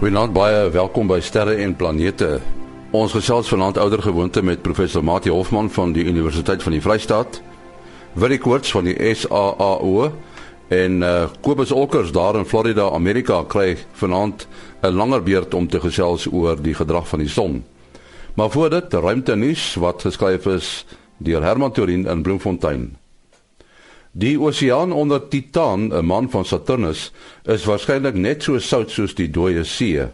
Goeienaand baie welkom by Sterre en Planete. Ons gesels vanaand ouer gewoonte met professor Mati Hofman van die Universiteit van die Vrystaat. Willie Koorts van die SAAO en uh, Kobus Olkers daar in Florida, Amerika kry vanaand 'n langer beurt om te gesels oor die gedrag van die son. Maar voor dit, ruimte nuus wat geskryf is deur Herman Torin in Bloemfontein. Die oseaan onder Titan, 'n man van Saturnus, is waarskynlik net so sout soos die dooie see.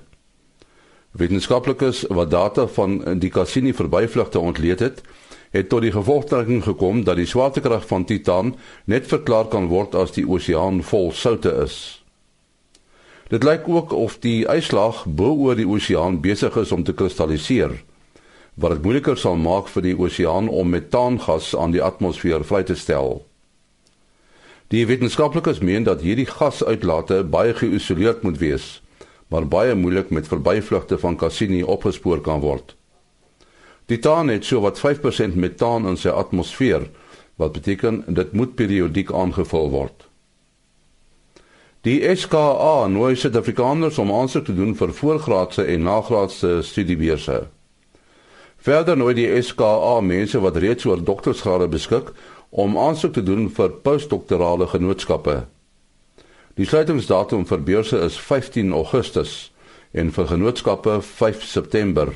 Wetenskaplikes wat data van die Cassini verbyvlugte ontleed het, het tot die gevolgtrekking gekom dat die swaartekrag van Titan net verklaar kan word as die oseaan vol soutte is. Dit lyk ook of die yslaag bo oor die oseaan besig is om te kristalliseer, wat dit moeiliker sal maak vir die oseaan om metaangas aan die atmosfeer vry te stel. Die wetenskaplikes meen dat hierdie gasuitlate baie geïsoleerd moet wees, maar baie moeilik met verbyvlugte van Cassini opgespoor kan word. Titan het so wat 5% metaan in sy atmosfeer, wat beteken dit moet periodiek aangevul word. Die SKA nooi Suid-Afrikaners om aansoek te doen vir voorgraadse en nagraadse studiebeurse. Verder nooi die SKA mense wat reeds oor doktorsgrade beskik om aansoek te doen vir postdoktorale genootskappe. Die sluitingsdatum vir beurse is 15 Augustus en vir genootskappe 5 September.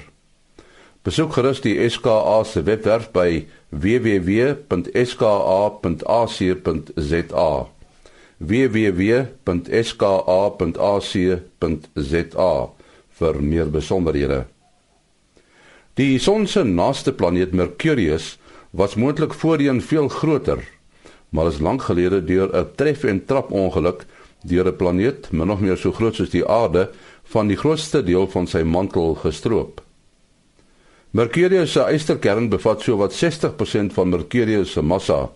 Besoek gerus die SKA se webwerf by www.ska.ac.za. www.ska.ac.za vir meer besonderhede. Die son se naaste planeet Mercurius was moontlik voorheen veel groter, maar is lank gelede deur 'n tref en trap ongeluk deur 'n planeet min of meer so groot soos die aarde van die grootste deel van sy mantel gestroop. Mercurius se ysterkern bevat sowat 60% van Mercurius se massa,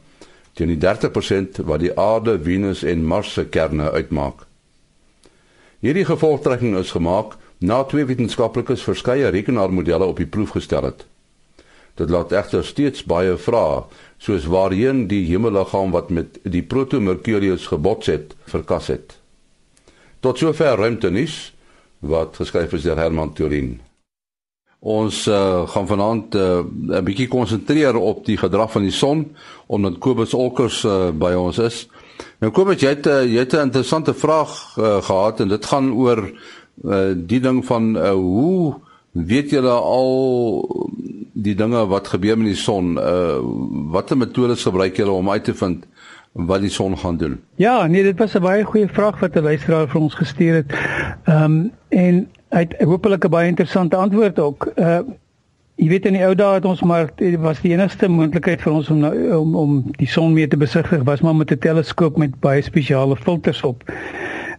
teen die 30% wat die aarde, Venus en Mars se kerne uitmaak. Hierdie gevolgtrekking is gemaak na twee wetenskaplikes verskeie rekenaarmodelle op die proef gestel het. Dit laat egter steeds baie vrae, soos waarheen die hemelliggaam wat met die proto-Mercurius gebots het, verkas het. Tot sover ruimte nuus wat geskryf is deur Herman Turin. Ons uh, gaan vanaand uh, 'n bietjie konsentreer op die gedrag van die son omdat Kobus Olkers uh, by ons is. Nou Kobus, jy het uh, jy het 'n interessante vraag uh, gehad en dit gaan oor uh, die ding van uh, hoe weet julle al die dinge wat gebeur met die son, uh watter metodes gebruik julle om uit te vind wat die son gaan doen? Ja, nee, dit was 'n baie goeie vraag wat 'n luisteraar vir ons gestuur het. Ehm um, en hy het hopelik 'n baie interessante antwoord ook. Uh jy weet in die ou dae het ons maar was die enigste moontlikheid vir ons om nou, om om die son mee te besigtig was maar met 'n teleskoop met baie spesiale filters op.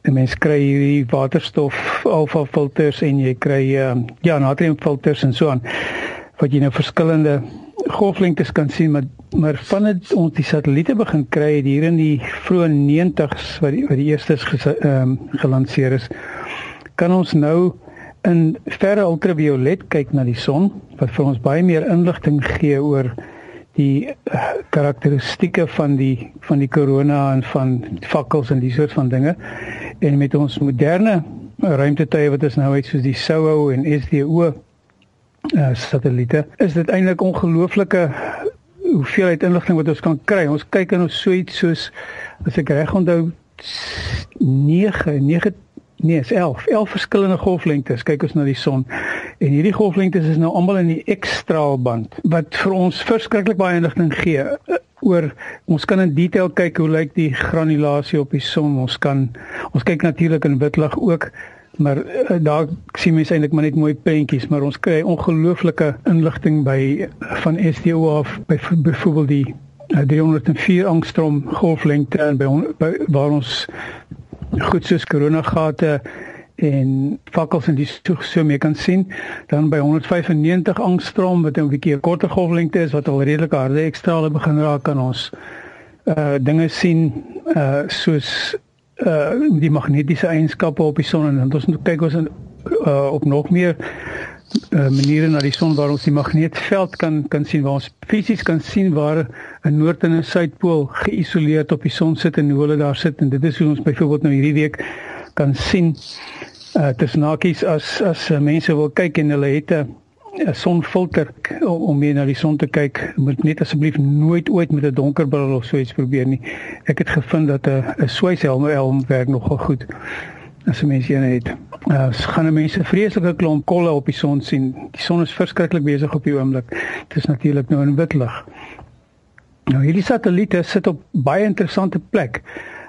'n Mens kry hierdie waterstof alfa filters en jy kry uh, ja, natrium filters en so aan wat jy nou verskillende golflengtes kan sien maar maar van dit ons die satelliete begin kry hier in die vroeë 90s wat die wat die eerstes ehm um, gelanseer is kan ons nou in verre ultraviolet kyk na die son wat vir ons baie meer inligting gee oor die uh, karakteristikke van die van die korona en van vakkels en die soort van dinge. En met ons moderne ruimtetuie wat ons nou het soos die SOHO en SDO uh, satelliete is dit eintlik ongelooflike hoeveelheid inligting wat ons kan kry. Ons kyk in ons so iets soos as ek reg onthou 9 9 nee, 11 11 verskillende golflengtes kyk ons na die son. En hierdie golflengtes is nou almal in die X-straalband wat vir ons verskriklik baie inligting gee uh, oor ons kan in detail kyk hoe lyk die granulasie op die son. Ons kan ons kyk natuurlik in witlig ook maar uh, daar sien mense eintlik maar net mooi prentjies maar ons kry ongelooflike inligting by van SDO af by byvoorbeeld die uh, 304 angstrom golflengte en by, by waar ons goed soos koronagate en vakkels en die so, so mee kan sien. Dan by 195 angstrom wat 'n bietjie 'n korter golflengte is wat al redelik harde ekstrale begin raak kan ons uh dinge sien uh soos uh die magnetiese eienskappe op die son en ons moet kyk ons in, uh op nog meer uh maniere na die son waar ons die magneetveld kan kan sien waar ons fisies kan sien waar 'n noord en 'n suidpool geïsoleerd op die son sit en hoe hulle daar sit. En dit is hoe ons byvoorbeeld nou hierdie week kan sien uh tussen hakies as as uh, mense wil kyk en hulle het 'n 'n sonfilter om, om meer na die son te kyk, moet net asseblief nooit ooit met 'n donker bril of so iets probeer nie. Ek het gevind dat 'n 'n swyshelm helm werk nogal goed as 'n mens een het. Uh gaan mense vreeslike klomp kolle op die son sien. Die son is verskriklik besig op die oomblik. Dit is natuurlik nou in wit lig. Nou hierdie satelliete sit op baie interessante plek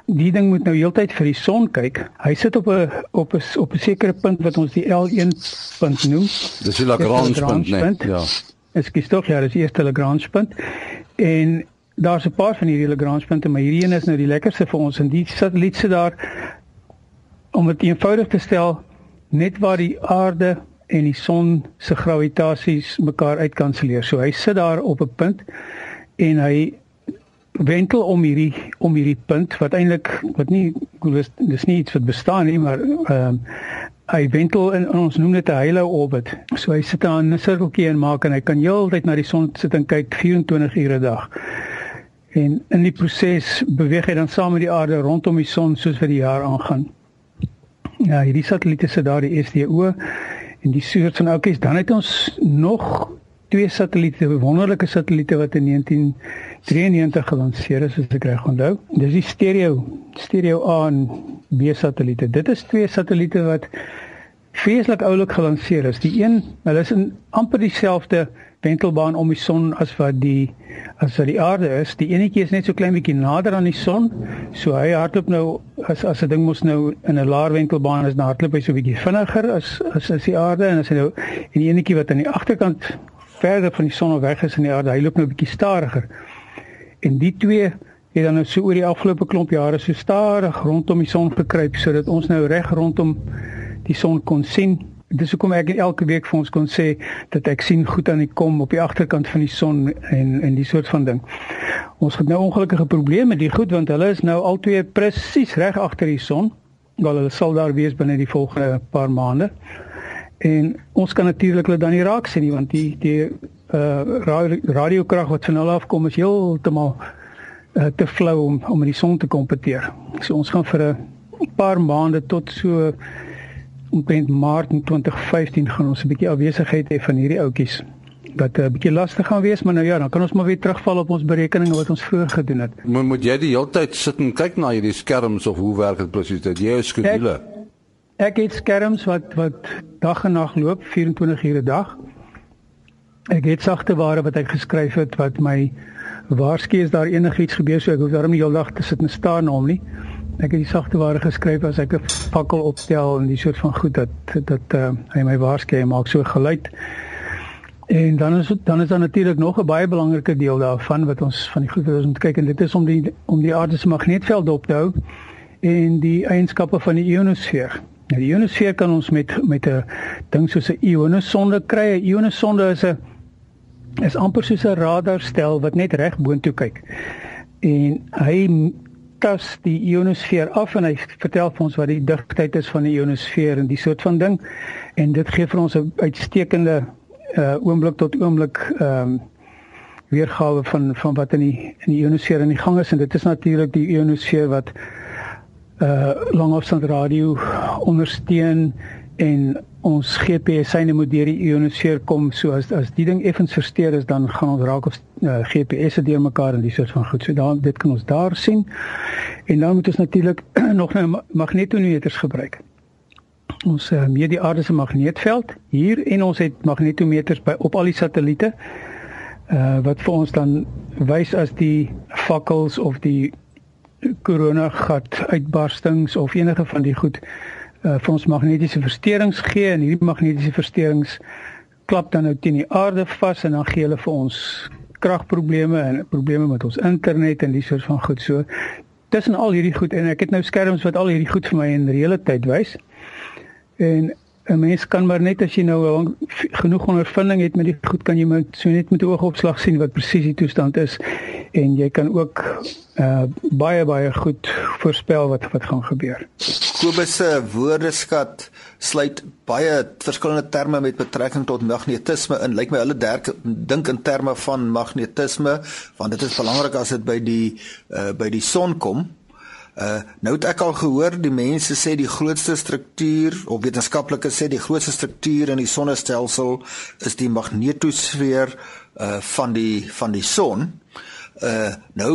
die ding moet nou heeltyd vir die son kyk. Hy sit op 'n op 'n op 'n sekere punt wat ons die L1 punt noem. Dis die Lagrange punt, nee. Ja. Es skiet tog ja, dis die eerste Lagrange punt. En daar's 'n paar van hierdie Lagrange punte, maar hierdie een is nou die lekkerste vir ons en die satelliet sit daar om dit eenvoudig te stel net waar die aarde en die son se gravitasies mekaar uitkanselleer. So hy sit daar op 'n punt en hy wentel om hierdie om hierdie punt wat eintlik wat nie dis, nie iets wat bestaan nie maar ehm um, hy wentel in, in ons noem dit 'n halo orbit. So hy sit daar in 'n sirkeltjie en maak en hy kan heeltyd na die son sit en kyk 24 ure 'n dag. En in die proses beweeg hy dan saam met die aarde rondom die son soos wat die jaar aangaan. Ja, hierdie satelliete sit daar die SDO en die soort van oudjies dan het ons nog twee satelliete, wonderlike satelliete wat in 1993 gelanseer is, as ek reg onthou. Dis die stereo, stereo A en B satelliete. Dit is twee satelliete wat feeslik oulik gelanseer is. Die een, hulle is in amper dieselfde wentelbaan om die son as wat die as wat die aarde is. Die enetjie is net so klein bietjie nader aan die son. So hy hardloop nou as as 'n ding mos nou in 'n laer wentelbaan is, dan hardloop hy so bietjie vinniger as as as die aarde en as hy nou en die enetjie wat aan die agterkant verder van die son weg is in die aarde, hy loop nou 'n bietjie stadiger. En die twee het dan nou so oor die afgelope klomp jare so stadig rondom die son gekruip sodat ons nou reg rondom die son kon sien. Dis hoekom ek elke week vir ons kon sê dat ek sien goed aan die kom op die agterkant van die son en en die soort van ding. Ons het nou ongelukkige probleme met die goed want hulle is nou albei presies reg agter die son. Hulle sal daar wees binne die volgende paar maande. En ons kan natuurlik hulle dan nie raak sien nie want die die uh radiokrag wat van hulle af kom is heeltemal uh, te flou om om met die son te kompeteer. So ons gaan vir 'n paar maande tot so omtrent Maart 2015 gaan ons 'n bietjie afwesigheid hê van hierdie ouetjies wat 'n uh, bietjie lastig gaan wees, maar nou ja, dan kan ons maar weer terugval op ons berekeninge wat ons vroeër gedoen het. Moet moet jy die hele tyd sit en kyk na hierdie skerms of hoe werk dit presies? Jy is skedule. Ek, Ek het skerms wat wat dag en nag loop 24 ure 'n dag. Ek het sagte ware wat ek geskryf het wat my waarsku as daar enigiets gebeur so ek hoef daarom nie heeldag te sit en staan na hom nie. Ek het die sagte ware geskryf as ek 'n fakkel opstel en die soort van goed dat dat uh, hy my waarsku en maak so geluid. En dan is dan is daar natuurlik nog 'n baie belangrike deel daarvan wat ons van die goed wat ons moet kyk en dit is om die om die aarde se magneetveld op te hou en die eienskappe van die ionosfeer. Nou die ionosfeer kan ons met met 'n ding soos 'n ionosonde kry. 'n Ionosonde is 'n is amper soos 'n radarstel wat net reg boontoe kyk. En hy tas die ionosfeer af en hy vertel vir ons wat die digtheid is van die ionosfeer en die soort van ding. En dit gee vir ons 'n uitstekende uh oomblik tot oomblik ehm um, weergawe van van wat in die in die ionosfeer aan die gang is en dit is natuurlik die ionosfeer wat uh langafstand radio ondersteun en ons GPS syne moet deur die ionosfeer kom so as as die ding effens versteur is dan gaan ons raak op uh, GPS se deur mekaar en die soort van goed. So daar dit kan ons daar sien. En dan moet ons natuurlik nog nou magnetometers gebruik. Ons uh, meet die aarde se magneetveld hier en ons het magnetometers by op al die satelliete uh wat vir ons dan wys as die fakkels of die korona gat uitbarstings of enige van die goed uh, vir ons magnetiese versteurings gee en hierdie magnetiese versteurings klap dan nou teen die aarde vas en dan gee hulle vir ons kragprobleme en probleme met ons internet en die soort van goed. So tussen al hierdie goed en ek het nou skerms wat al hierdie goed vir my in reële tyd wys. En 'n mens kan maar net as jy nou genoeg ondervinding het met die goed kan jy met so net met oogopslag sien wat presies die toestand is en jy kan ook uh, baie baie goed voorspel wat wat gaan gebeur. Kobus se woordeskat sluit baie verskillende terme met betrekking tot magnetisme in. Lyk my hulle derk, dink in terme van magnetisme want dit is belangrik as dit by die uh, by die son kom. Uh nou het ek al gehoor die mense sê die grootste struktuur of wetenskaplikes sê die grootste struktuur in die sonnestelsel is die magnetosfeer uh van die van die son. Uh nou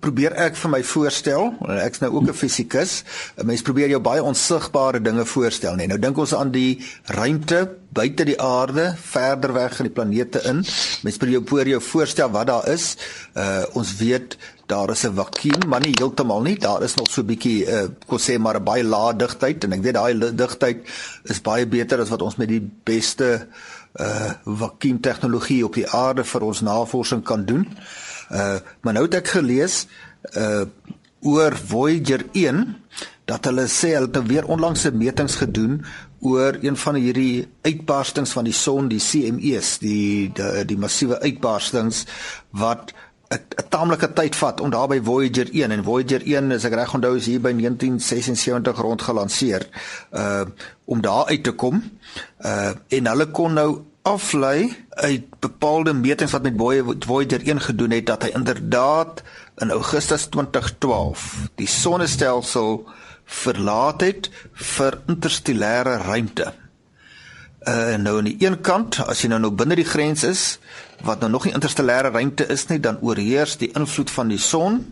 probeer ek vir my voorstel, ek's nou ook 'n fisikus, 'n mens probeer jou baie onsigbare dinge voorstel, nee. Nou dink ons aan die ruimte buite die aarde, verder weg in die planete in. Mens probeer voor jou voorstel wat daar is. Uh ons weet daar is 'n vakuum, maar nie heeltemal nie. Daar is nog so 'n bietjie uh kon sê maar 'n baie lae digtheid en ek weet daai digtheid is baie beter as wat ons met die beste uh vakuum tegnologie op die aarde vir ons navorsing kan doen. Uh maar nou het ek gelees uh oor Voyager 1 dat hulle sê hulle het weer onlangs 'n metings gedoen oor een van hierdie uitbarstings van die son, die CME's, die die, die massiewe uitbarstings wat 'n taamlike tyd vat om daar by Voyager 1 en Voyager 1 as ek reg onthou is hier by 1976 rond gelanseer uh om daar uit te kom. Uh en hulle kon nou aflei uit bepaalde metings wat met Voyager 1 gedoen het dat hy inderdaad in Augustus 2012 die sonnestelsel verlaat het vir interstellêre ruimte. Uh nou aan die een kant, as jy nou nou binne die grens is wat nou nog nie interstellêre ruimte is nie, dan oorheers die invloed van die son.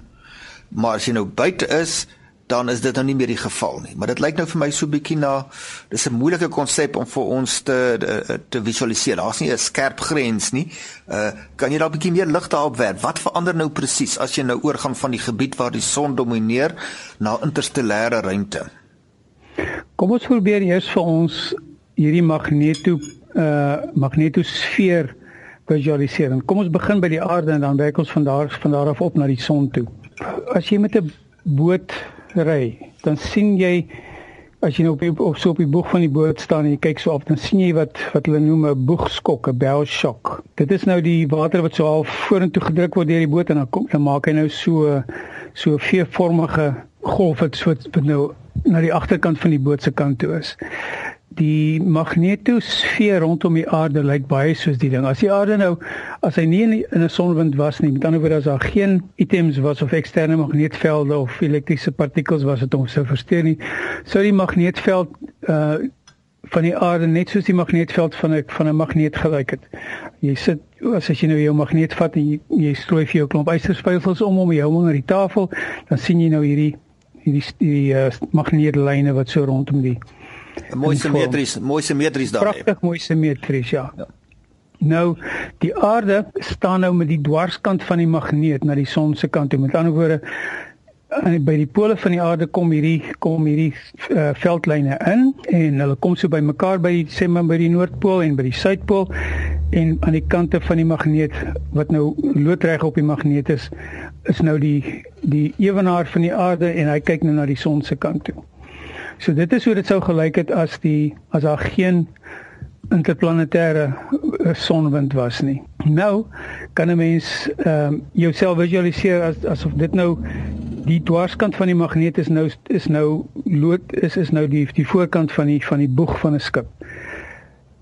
Maar as jy nou buite is, dan is dit nou nie meer die geval nie. Maar dit lyk nou vir my so bietjie na dis 'n moeilike konsep om vir ons te te, te visualiseer. Daar's nie 'n skerp grens nie. Uh kan jy dalk 'n bietjie meer lig daarop werp? Wat verander nou presies as jy nou oorgaan van die gebied waar die son domineer na interstellêre ruimte? Kom ons probeer eers vir ons hierdie magneto uh magnetosfeer visualiseer. Kom ons begin by die aarde en dan werk ons van daar van daar af op na die son toe. As jy met 'n boot ry, dan sien jy as jy nou op die, op so op die boeg van die boot staan en jy kyk so op, dan sien jy wat wat hulle noem 'n boegskok, 'n bow shock. Dit is nou die water wat so half vorentoe gedruk word deur die boot en dan kom dan maak hy nou so so 'n veervormige golf wat so wat nou na die agterkant van die boot se kant toe is die magnetosfeer rondom die aarde lyk baie soos die ding. As die aarde nou as hy nie in 'n sonwind was nie, met ander woorde as daar geen items was of eksterne magneetvelde of elektriese partikels was wat hom sou versteur nie, sou die magneetveld uh van die aarde net soos die magneetveld van 'n van 'n magneet gelyk het. Jy sit as as jy nou jou magneet vat en jy, jy strooi vir jou klomp ysterspieëls om om jou hom oor die tafel, dan sien jy nou hierdie hierdie die uh, magneetlyne wat so rondom die mooi simmetries, mooi simmetries daar. Pragtig mooi simmetries, ja. ja. Nou, die aarde staan nou met die dwarskant van die magneet na die son se kant toe. Met ander woorde, aan by die pole van die aarde kom hierdie kom hierdie uh, veldlyne in en hulle kom so bymekaar by die sê maar by die noordpool en by die suidpool en aan die kante van die magneet wat nou loodreg op die magneet is is nou die die ewenaar van die aarde en hy kyk nou na die son se kant toe. So dit is hoe dit sou gelyk het as die as daar geen interplanetêre eh, sonwind was nie. Nou kan 'n mens ehm um, jouself visualiseer as asof dit nou die dwarskant van die magneet is nou is nou lood is is nou die die voorkant van die van die boeg van 'n skip.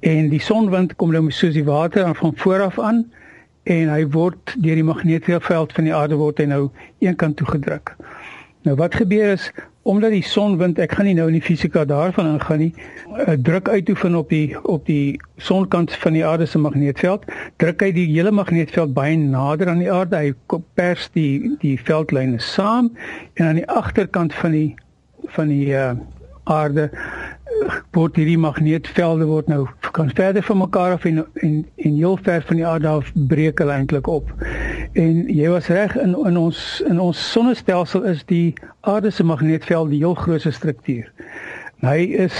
En die sonwind kom nou soos die water aan van voor af aan en hy word deur die magneetveld van die aarde word hy nou eenkant toe gedruk. Nou wat gebeur is omdat die sonwind, ek gaan nie nou in die fisika daarvan ingaan nie, eh, druk uitoefen op die op die sonkant van die aarde se magneetveld, druk hy die hele magneetveld baie nader aan die aarde. Hy pers die die veldlyne saam en aan die agterkant van die van die uh, aarde word hierdie magneetvelde word nou kan verder van mekaar af en en en heel ver van die aarde af breek hulle eintlik op. En jy was reg in in ons in ons sonnestelsel is die aarde se magneetveld die heel grootste struktuur. Hy is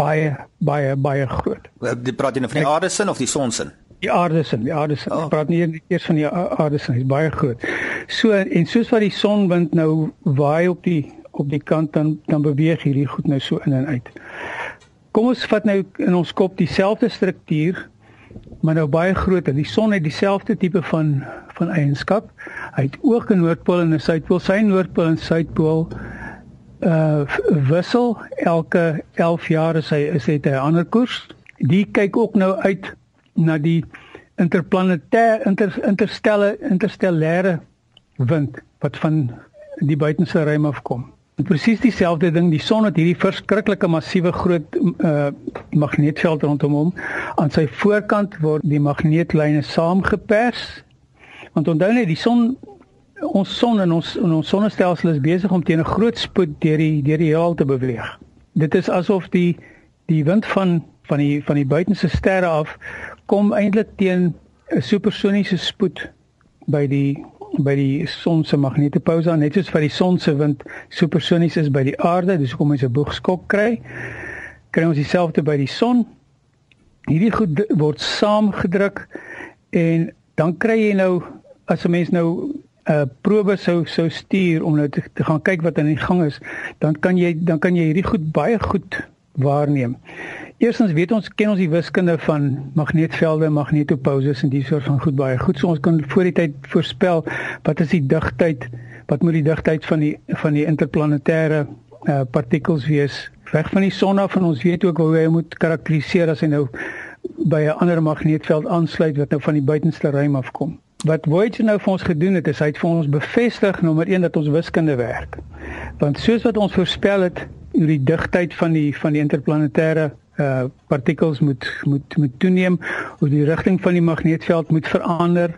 baie baie baie groot. Jy praat jy nou van die aarde se of die son se? Die aarde se, die aarde se. Oh. Ek praat nie eers van die aarde se, hy's baie groot. So en soos wat die sonwind nou waai op die op die kant dan dan beweeg hierdie goed nou so in en uit. Kom ons vat nou in ons kop dieselfde struktuur maar nou baie groter. Die son het dieselfde tipe van van eienskap. Hy het ook 'n noordpool en 'n suidpool. Sy noordpool en suidpool uh wissel elke 11 jaar as hy is het hy 'n ander koers. Die kyk ook nou uit na die interplanetêre inter, interstelle interstellêre wind wat van die buitenste ruim af kom. Presies dieselfde ding, die son het hierdie verskriklike massiewe groot uh magneetveld rondom hom. Aan sy voorkant word die magneetlyne saamgepers. Want onthou net, die son ons son en ons en ons sonnestelsel is besig om teen 'n groot spoed deur die deur die heelal te beweeg. Dit is asof die die wind van van die van die buitenste sterre af kom eintlik teen 'n supersoniese spoed by die by die son se magnetopousa net soos wat die son se wind supersonies is by die aarde dis hoekom ons 'n boogskok kry. Kry ons dieselfde by die son. Hierdie goed word saamgedruk en dan kry jy nou as 'n mens nou 'n uh, probe sou sou stuur om nou te, te gaan kyk wat aan die gang is dan kan jy dan kan jy hierdie goed baie goed waarneem Eerstens weet ons ken ons die wiskunde van magneetvelde, magnetopouses en die soort van goed baie goed. So ons kan voor die tyd voorspel wat is die digtheid, wat moet die digtheid van die van die interplanetêre uh, partikels wees weg van die son af en ons weet ook hoe hy moet karakteriseer as hy nou by 'n ander magneetveld aansluit wat nou van die buitenste ruim afkom. Wat Voyager nou vir ons gedoen het, is hy het vir ons bevestig nommer 1 dat ons wiskunde werk. Want soos wat ons voorspel het, hoe die digtheid van die van die interplanetêre uh partikels moet moet moet toeneem, hoe die rigting van die magneetveld moet verander,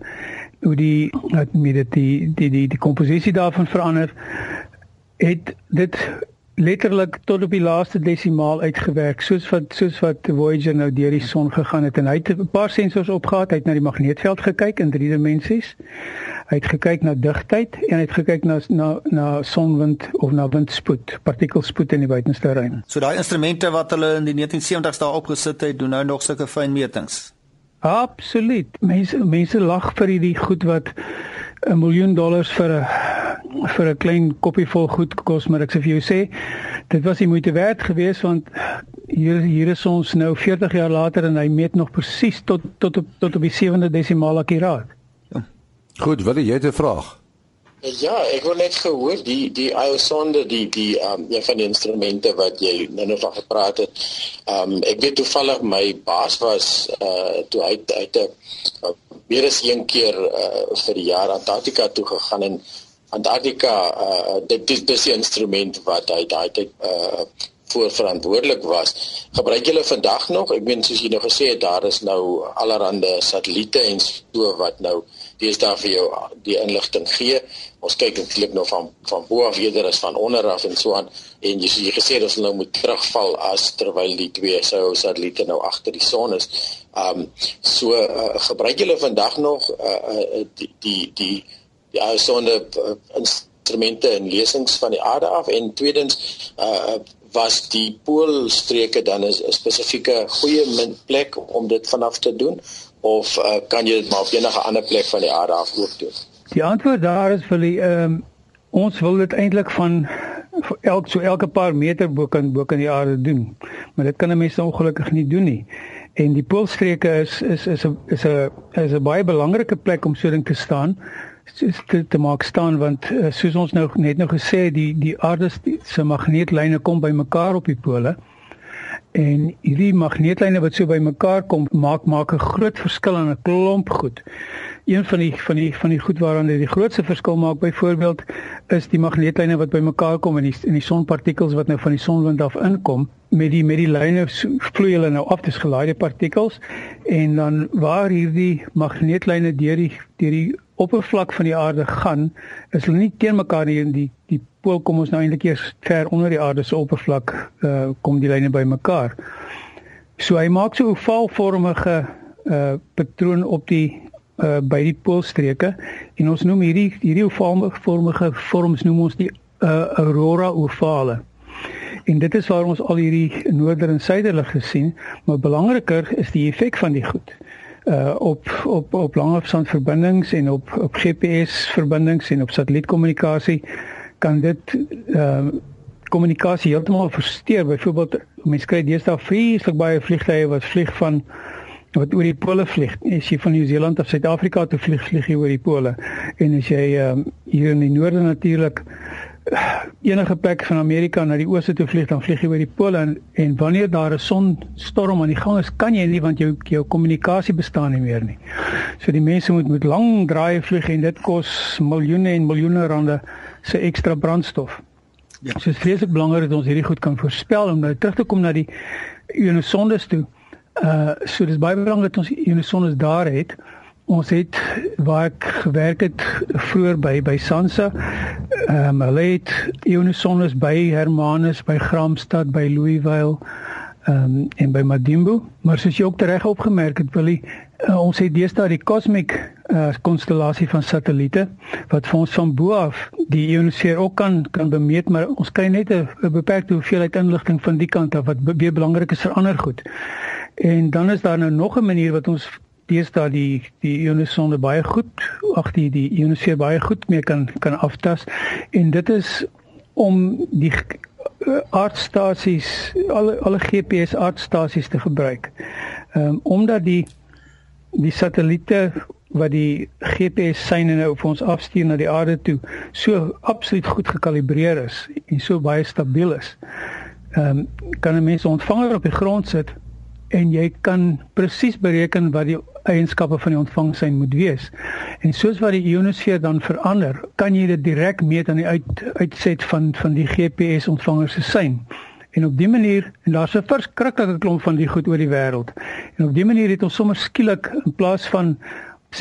hoe die met dit die die die die komposisie daarvan verander, het dit letterlik tot op die laaste desimaal uitgewerk soos wat soos wat Voyager nou deur die son gegaan het en hy het 'n paar sensors opgehad, hy het na die magneetveld gekyk in drie dimensies. Hy het gekyk na digtheid en hy het gekyk na na na sonwind of na windspoed, partikelspoed in die buitenste ruim. So daai instrumente wat hulle in die 1970s daar opgesit het, doen nou nog sulke fyn metings. Absoluut. Mense mense lag vir hierdie goed wat 'n miljoen dollars vir 'n vir 'n klein koppie vol goed kos, maar ek sê vir jou sê, dit was die moeite werd geweest want hier hier is ons nou 40 jaar later en hy meet nog presies tot tot op tot op die 7de desimaal akkuraat. Goed, wil jy 'n vraag? Ja, ek wil net gehoor die die iosonde die die um een van die instrumente wat jy nou nog van gepraat het. Um ek weet toevallig my baas was uh toe hy uit 'n weer eens een keer uh vir die jaar Antarktika toe gegaan en Antarktika uh dit dis dis die instrument wat hy daai tyd uh voor verantwoordelik was. Gebruik julle vandag nog? Ek meen soos jy nou gesê het, daar is nou allerlei satelliete en so wat nou deesdae vir jou die inligting gee. Ons kyk natuurlik nou van van bo af eerder as van onder af en so aan en jy jy gesê dat ons nou moet terugval as terwyl die twee sou satelliete nou agter die son is. Um so uh, gebruik julle vandag nog uh, uh, die die die die sonde uh, instrumente en lesings van die aarde af en tweedens uh, was die poolstreke dan 'n spesifieke goeie plek om dit vanaf te doen of uh, kan jy dit maar op enige ander plek van die aarde af ook doen? Die antwoord daar is vir die ehm um, ons wil dit eintlik van elk so elke paar meter bo kan bo kan die aarde doen. Maar dit kan 'n mens ongelukkig nie doen nie. En die poolstreke is is is 'n is 'n is 'n baie belangrike plek om so ding te staan te, te maak staan want uh, soos ons nou net nou gesê die die aarde se magneetlyne kom by mekaar op die pole en hierdie magneetlyne wat so by mekaar kom maak maak 'n groot verskil aan 'n klomp goed. Een van die van die van die goed waaraan dit die grootste verskil maak byvoorbeeld is die magneetlyne wat by mekaar kom en die in die sonpartikels wat nou van die sonwind af inkom. Met die met die lyne vloei hulle nou af dis gelaaide partikels. En dan waar hierdie magneetlyne deur die deur die oppervlak van die aarde gaan, is hulle nie teen mekaar nie. In die die pool kom ons nou eintlik eers ver onder die aarde se oppervlak uh kom die lyne by mekaar. So hy maak so 'n ovaalvormige uh patroon op die uh by die poolstreke en ons noem hierdie hierdie ovaalvormige vorms noem ons die uh aurora ovale. En dit is waar ons al hierdie noorder en suiderlig gesien, maar belangriker is die effek van die goed uh op op op langafstandverbindings en op op GPS verbindings en op satellietkommunikasie kan dit uh kommunikasie heeltemal versteur. Byvoorbeeld mense kry deesdae vreeslik baie vliegtye wat vlieg van wat oor die pole vlieg. As jy van Nieu-Seeland af Suid-Afrika toe vlieg, vlieg jy oor die pole. En as jy um hier in die noorde natuurlik enige plek van Amerika na die ooste toe vlieg, dan vlieg jy oor die pole en, en wanneer daar 'n sonstorm aan die gang is, kan jy nie want jou jou kommunikasie bestaan nie meer nie. So die mense moet met lang draaie vlieg en dit kos miljoene en miljoene rande se ekstra brandstof. Ja. So dit is vreeslik belangrik dat ons hierdie goed kan voorspel om nou terug te kom na die ionosondes toe. Uh so dis baie belangrik dat ons ionosondes daar het. Ons het waar ek gewerk het vroeër by by Sansa. Ehm um, hulle het ionosondes by Hermanus, by Gramstad, by Louisville ehm um, en by Madimbo. Maar soos jy ook reg opgemerk het, Willie, uh, ons het deesdae die cosmic uh, konstellasie van satelliete wat vir ons van bo af die ionosfeer ook kan kan bemeet, maar ons kry net 'n beperkte hoeveelheid inligting van die kant af wat weer belangrik is vir ander goed. En dan is daar nou nog 'n manier wat ons deesdae die die ionosonde baie goed, ag die die ionosfeer baie goed mee kan kan aftas en dit is om die aardstasies alle alle GPS aardstasies te gebruik. Ehm um, omdat die die satelliete wat die GPS seine nou vir ons afstuur na die aarde toe so absoluut goed gekalibreer is en so baie stabiel is. Ehm um, kan 'n mens 'n ontvanger op die grond sit en jy kan presies bereken wat die eienskappe van die ontvangsyn moet wees. En soos wat die ionosfeer dan verander, kan jy dit direk meet aan die uit, uitset van van die GPS ontvanger se sein. En op die manier en daar's 'n verskriklike klomp van die goed oor die wêreld. En op die manier het ons sommer skielik in plaas van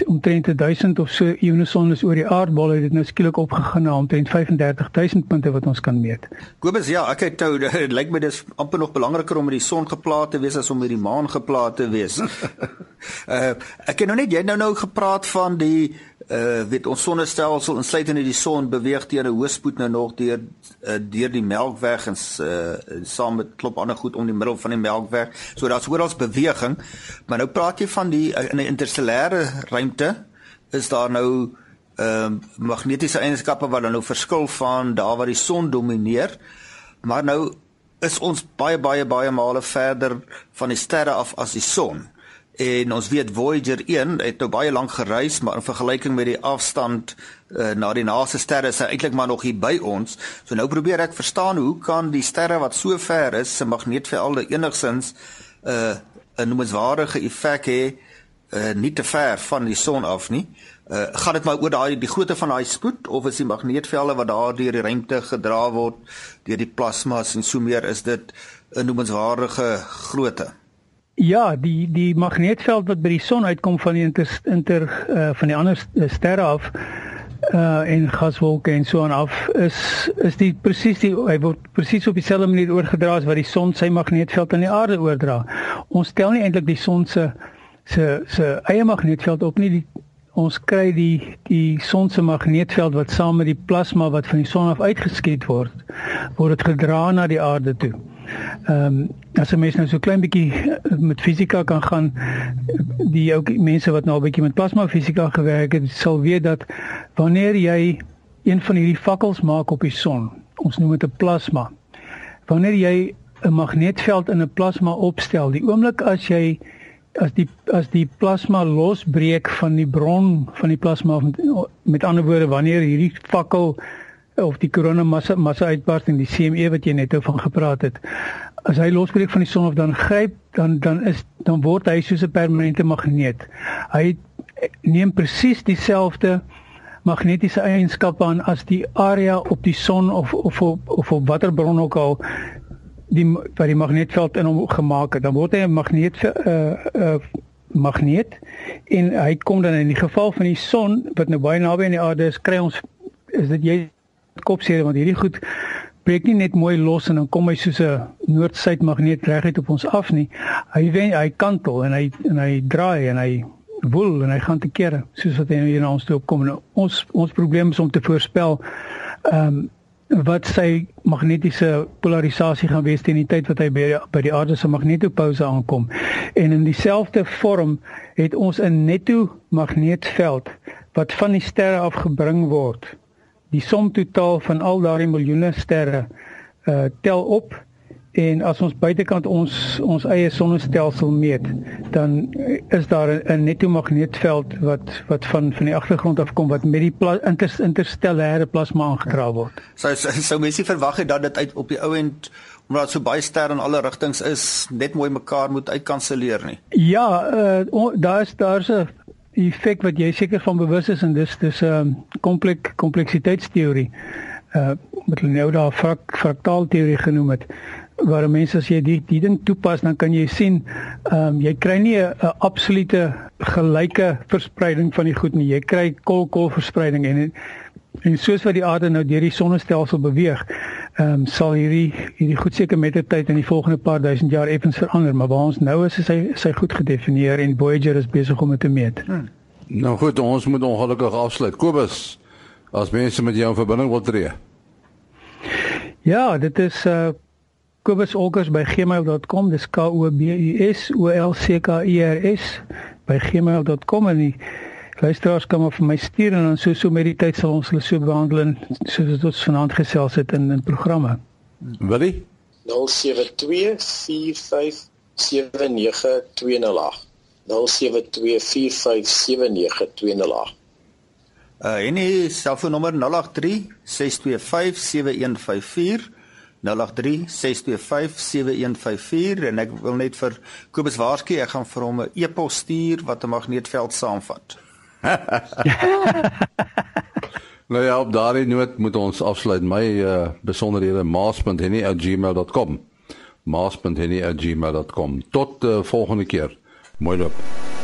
omtrent 1000 of so ionosondes oor die aardbol het dit nou skielik opgegaan na omtrent 35000 punte wat ons kan meet. Kobus ja, ek het nou dit lyk my dis amper nog belangriker om met die son geplaas te wees as om met die maan geplaas te wees. uh ek het nou net jy nou nou gepraat van die uh weet ons sonnestelsel insluitende die son beweeg teen 'n hoëspoed nou nog deur uh, deur die Melkweg en uh saam met klop ander goed om die middel van die Melkweg. So daar's oral beweging. Maar nou praat jy van die uh, in 'n interstellêre ruimte is daar nou ehm uh, magnetiese eienskappe wat dan nou verskil van daar waar die son domineer. Maar nou is ons baie baie baie male verder van die sterre af as die son. En ons weet Voyager 1 het nou baie lank gereis, maar in vergelyking met die afstand uh, na die naaste sterre is hy eintlik maar nog hier by ons. So nou probeer ek verstaan hoe kan die sterre wat so ver is, se magneetvelde enigsins 'n uh, 'n noemenswaardige effek hê uh, nie te ver van die son af nie. Uh, gaan dit maar oor daai die grootte van daai spoed of is die magneetvelde wat daar deur die ruimte gedra word deur die plasmas en so meer is dit 'n noemenswaardige grootte? Ja, die die magneetveld wat by die son uitkom van die inter, inter uh, van die ander eh, sterre af uh en gaswolke en so aan af is is die presies die hy word presies op dieselfde manier oorgedra as wat die son sy magneetveld aan die aarde oordra. Ons tel nie eintlik die son se se se eie magneetveld op nie die ons kry die die son se magneetveld wat saam met die plasma wat van die son af uitgeskiet word word dit gedra na die aarde toe. Ehm um, as 'n mens nou so klein bietjie eh, met fisika kan gaan, die ook mense wat nou 'n bietjie met plasma fisika gewerk het, sal weet dat wanneer jy een van hierdie fakkels maak op die son, ons noem dit 'n plasma. Wanneer jy 'n magneetveld in 'n plasma opstel, die oomblik as jy as die as die plasma losbreek van die bron van die plasma met, met ander woorde wanneer hierdie fakkel of die korona massa massa uitbarsting die CME wat jy net oor van gepraat het. As hy losbreek van die son of dan gryp dan dan is dan word hy soos 'n permanente magneet. Hy neem presies dieselfde magnetiese eienskappe aan as die area op die son of of of, of op watter bron ook al die wat die magneetveld in hom gemaak het. Dan word hy 'n magneet uh, uh, magneet en hy kom dan in die geval van die son wat nou baie naby aan die aarde is kry ons is dit jy kopseer want hierdie goed breek nie net mooi los en dan kom hy soos 'n noord-suid magneet reguit op ons af nie. Hy wen hy kantel en hy en hy draai en hy woel en hy gaan te kere soos wat hy hier na ons toe opkom. Nou, ons ons probleem is om te voorspel ehm um, wat sy magnetiese polarisasie gaan wees teen die tyd wat hy by, by die aarde se magnetopouse aankom. En in dieselfde vorm het ons 'n netto magneetveld wat van die sterre af gebring word die som totaal van al daardie miljoene sterre uh tel op en as ons buitekant ons ons eie sonnestelsel meet dan is daar 'n netto magneetveld wat wat van van die agtergrond af kom wat met die pla, inter, interstellêre plasma aangedra word. So so, so mense verwag het dat dit uit op die ou end omdat so baie sterre in alle rigtings is net mooi mekaar moet uitkanselleer nie. Ja, uh daar's daar's 'n effek wat jy seker van bewus is en dis dis 'n um, komplek kompleksiteitsteorie uh wat hulle nou daar frak, fraktaalteorie genoem het waar mense as jy die die ding toepas dan kan jy sien ehm um, jy kry nie 'n absolute gelyke verspreiding van die goed nie. Jy kry kolkol verspreiding en en soos wat die aarde nou deur die sonnestelsel beweeg ehm um, sal hierdie hierdie goed seker met die tyd in die volgende paar duisend jaar effens verander maar waar ons nou is is hy is hy goed gedefinieer en Voyager is besig om dit te meet hmm. Nou goed ons moet ongelukkig afsluit Kobus as mense met jou in verbinding wil tree Ja, dit is uh kobusolkers@gmail.com. Dis K O B U S O L C K E R S by gmail.com en die luisteraars kan maar vir my stuur en dan so so met die tyd sal ons hulle so behandel en soos dit ons vanaand gesels het in in programme. Willie? 0724579208 0724579208 Uh en die selfoonnommer 083 6257154 0836257154 en ek wil net vir Kobus waarsku ek gaan vir hom 'n e-pos stuur wat 'n magneetveld saamvat. nou ja, op daardie noot moet ons afsluit. My uh, besonderhede maas.henny@gmail.com. maas.henny@gmail.com. Tot uh, volgende keer. Mooi loop.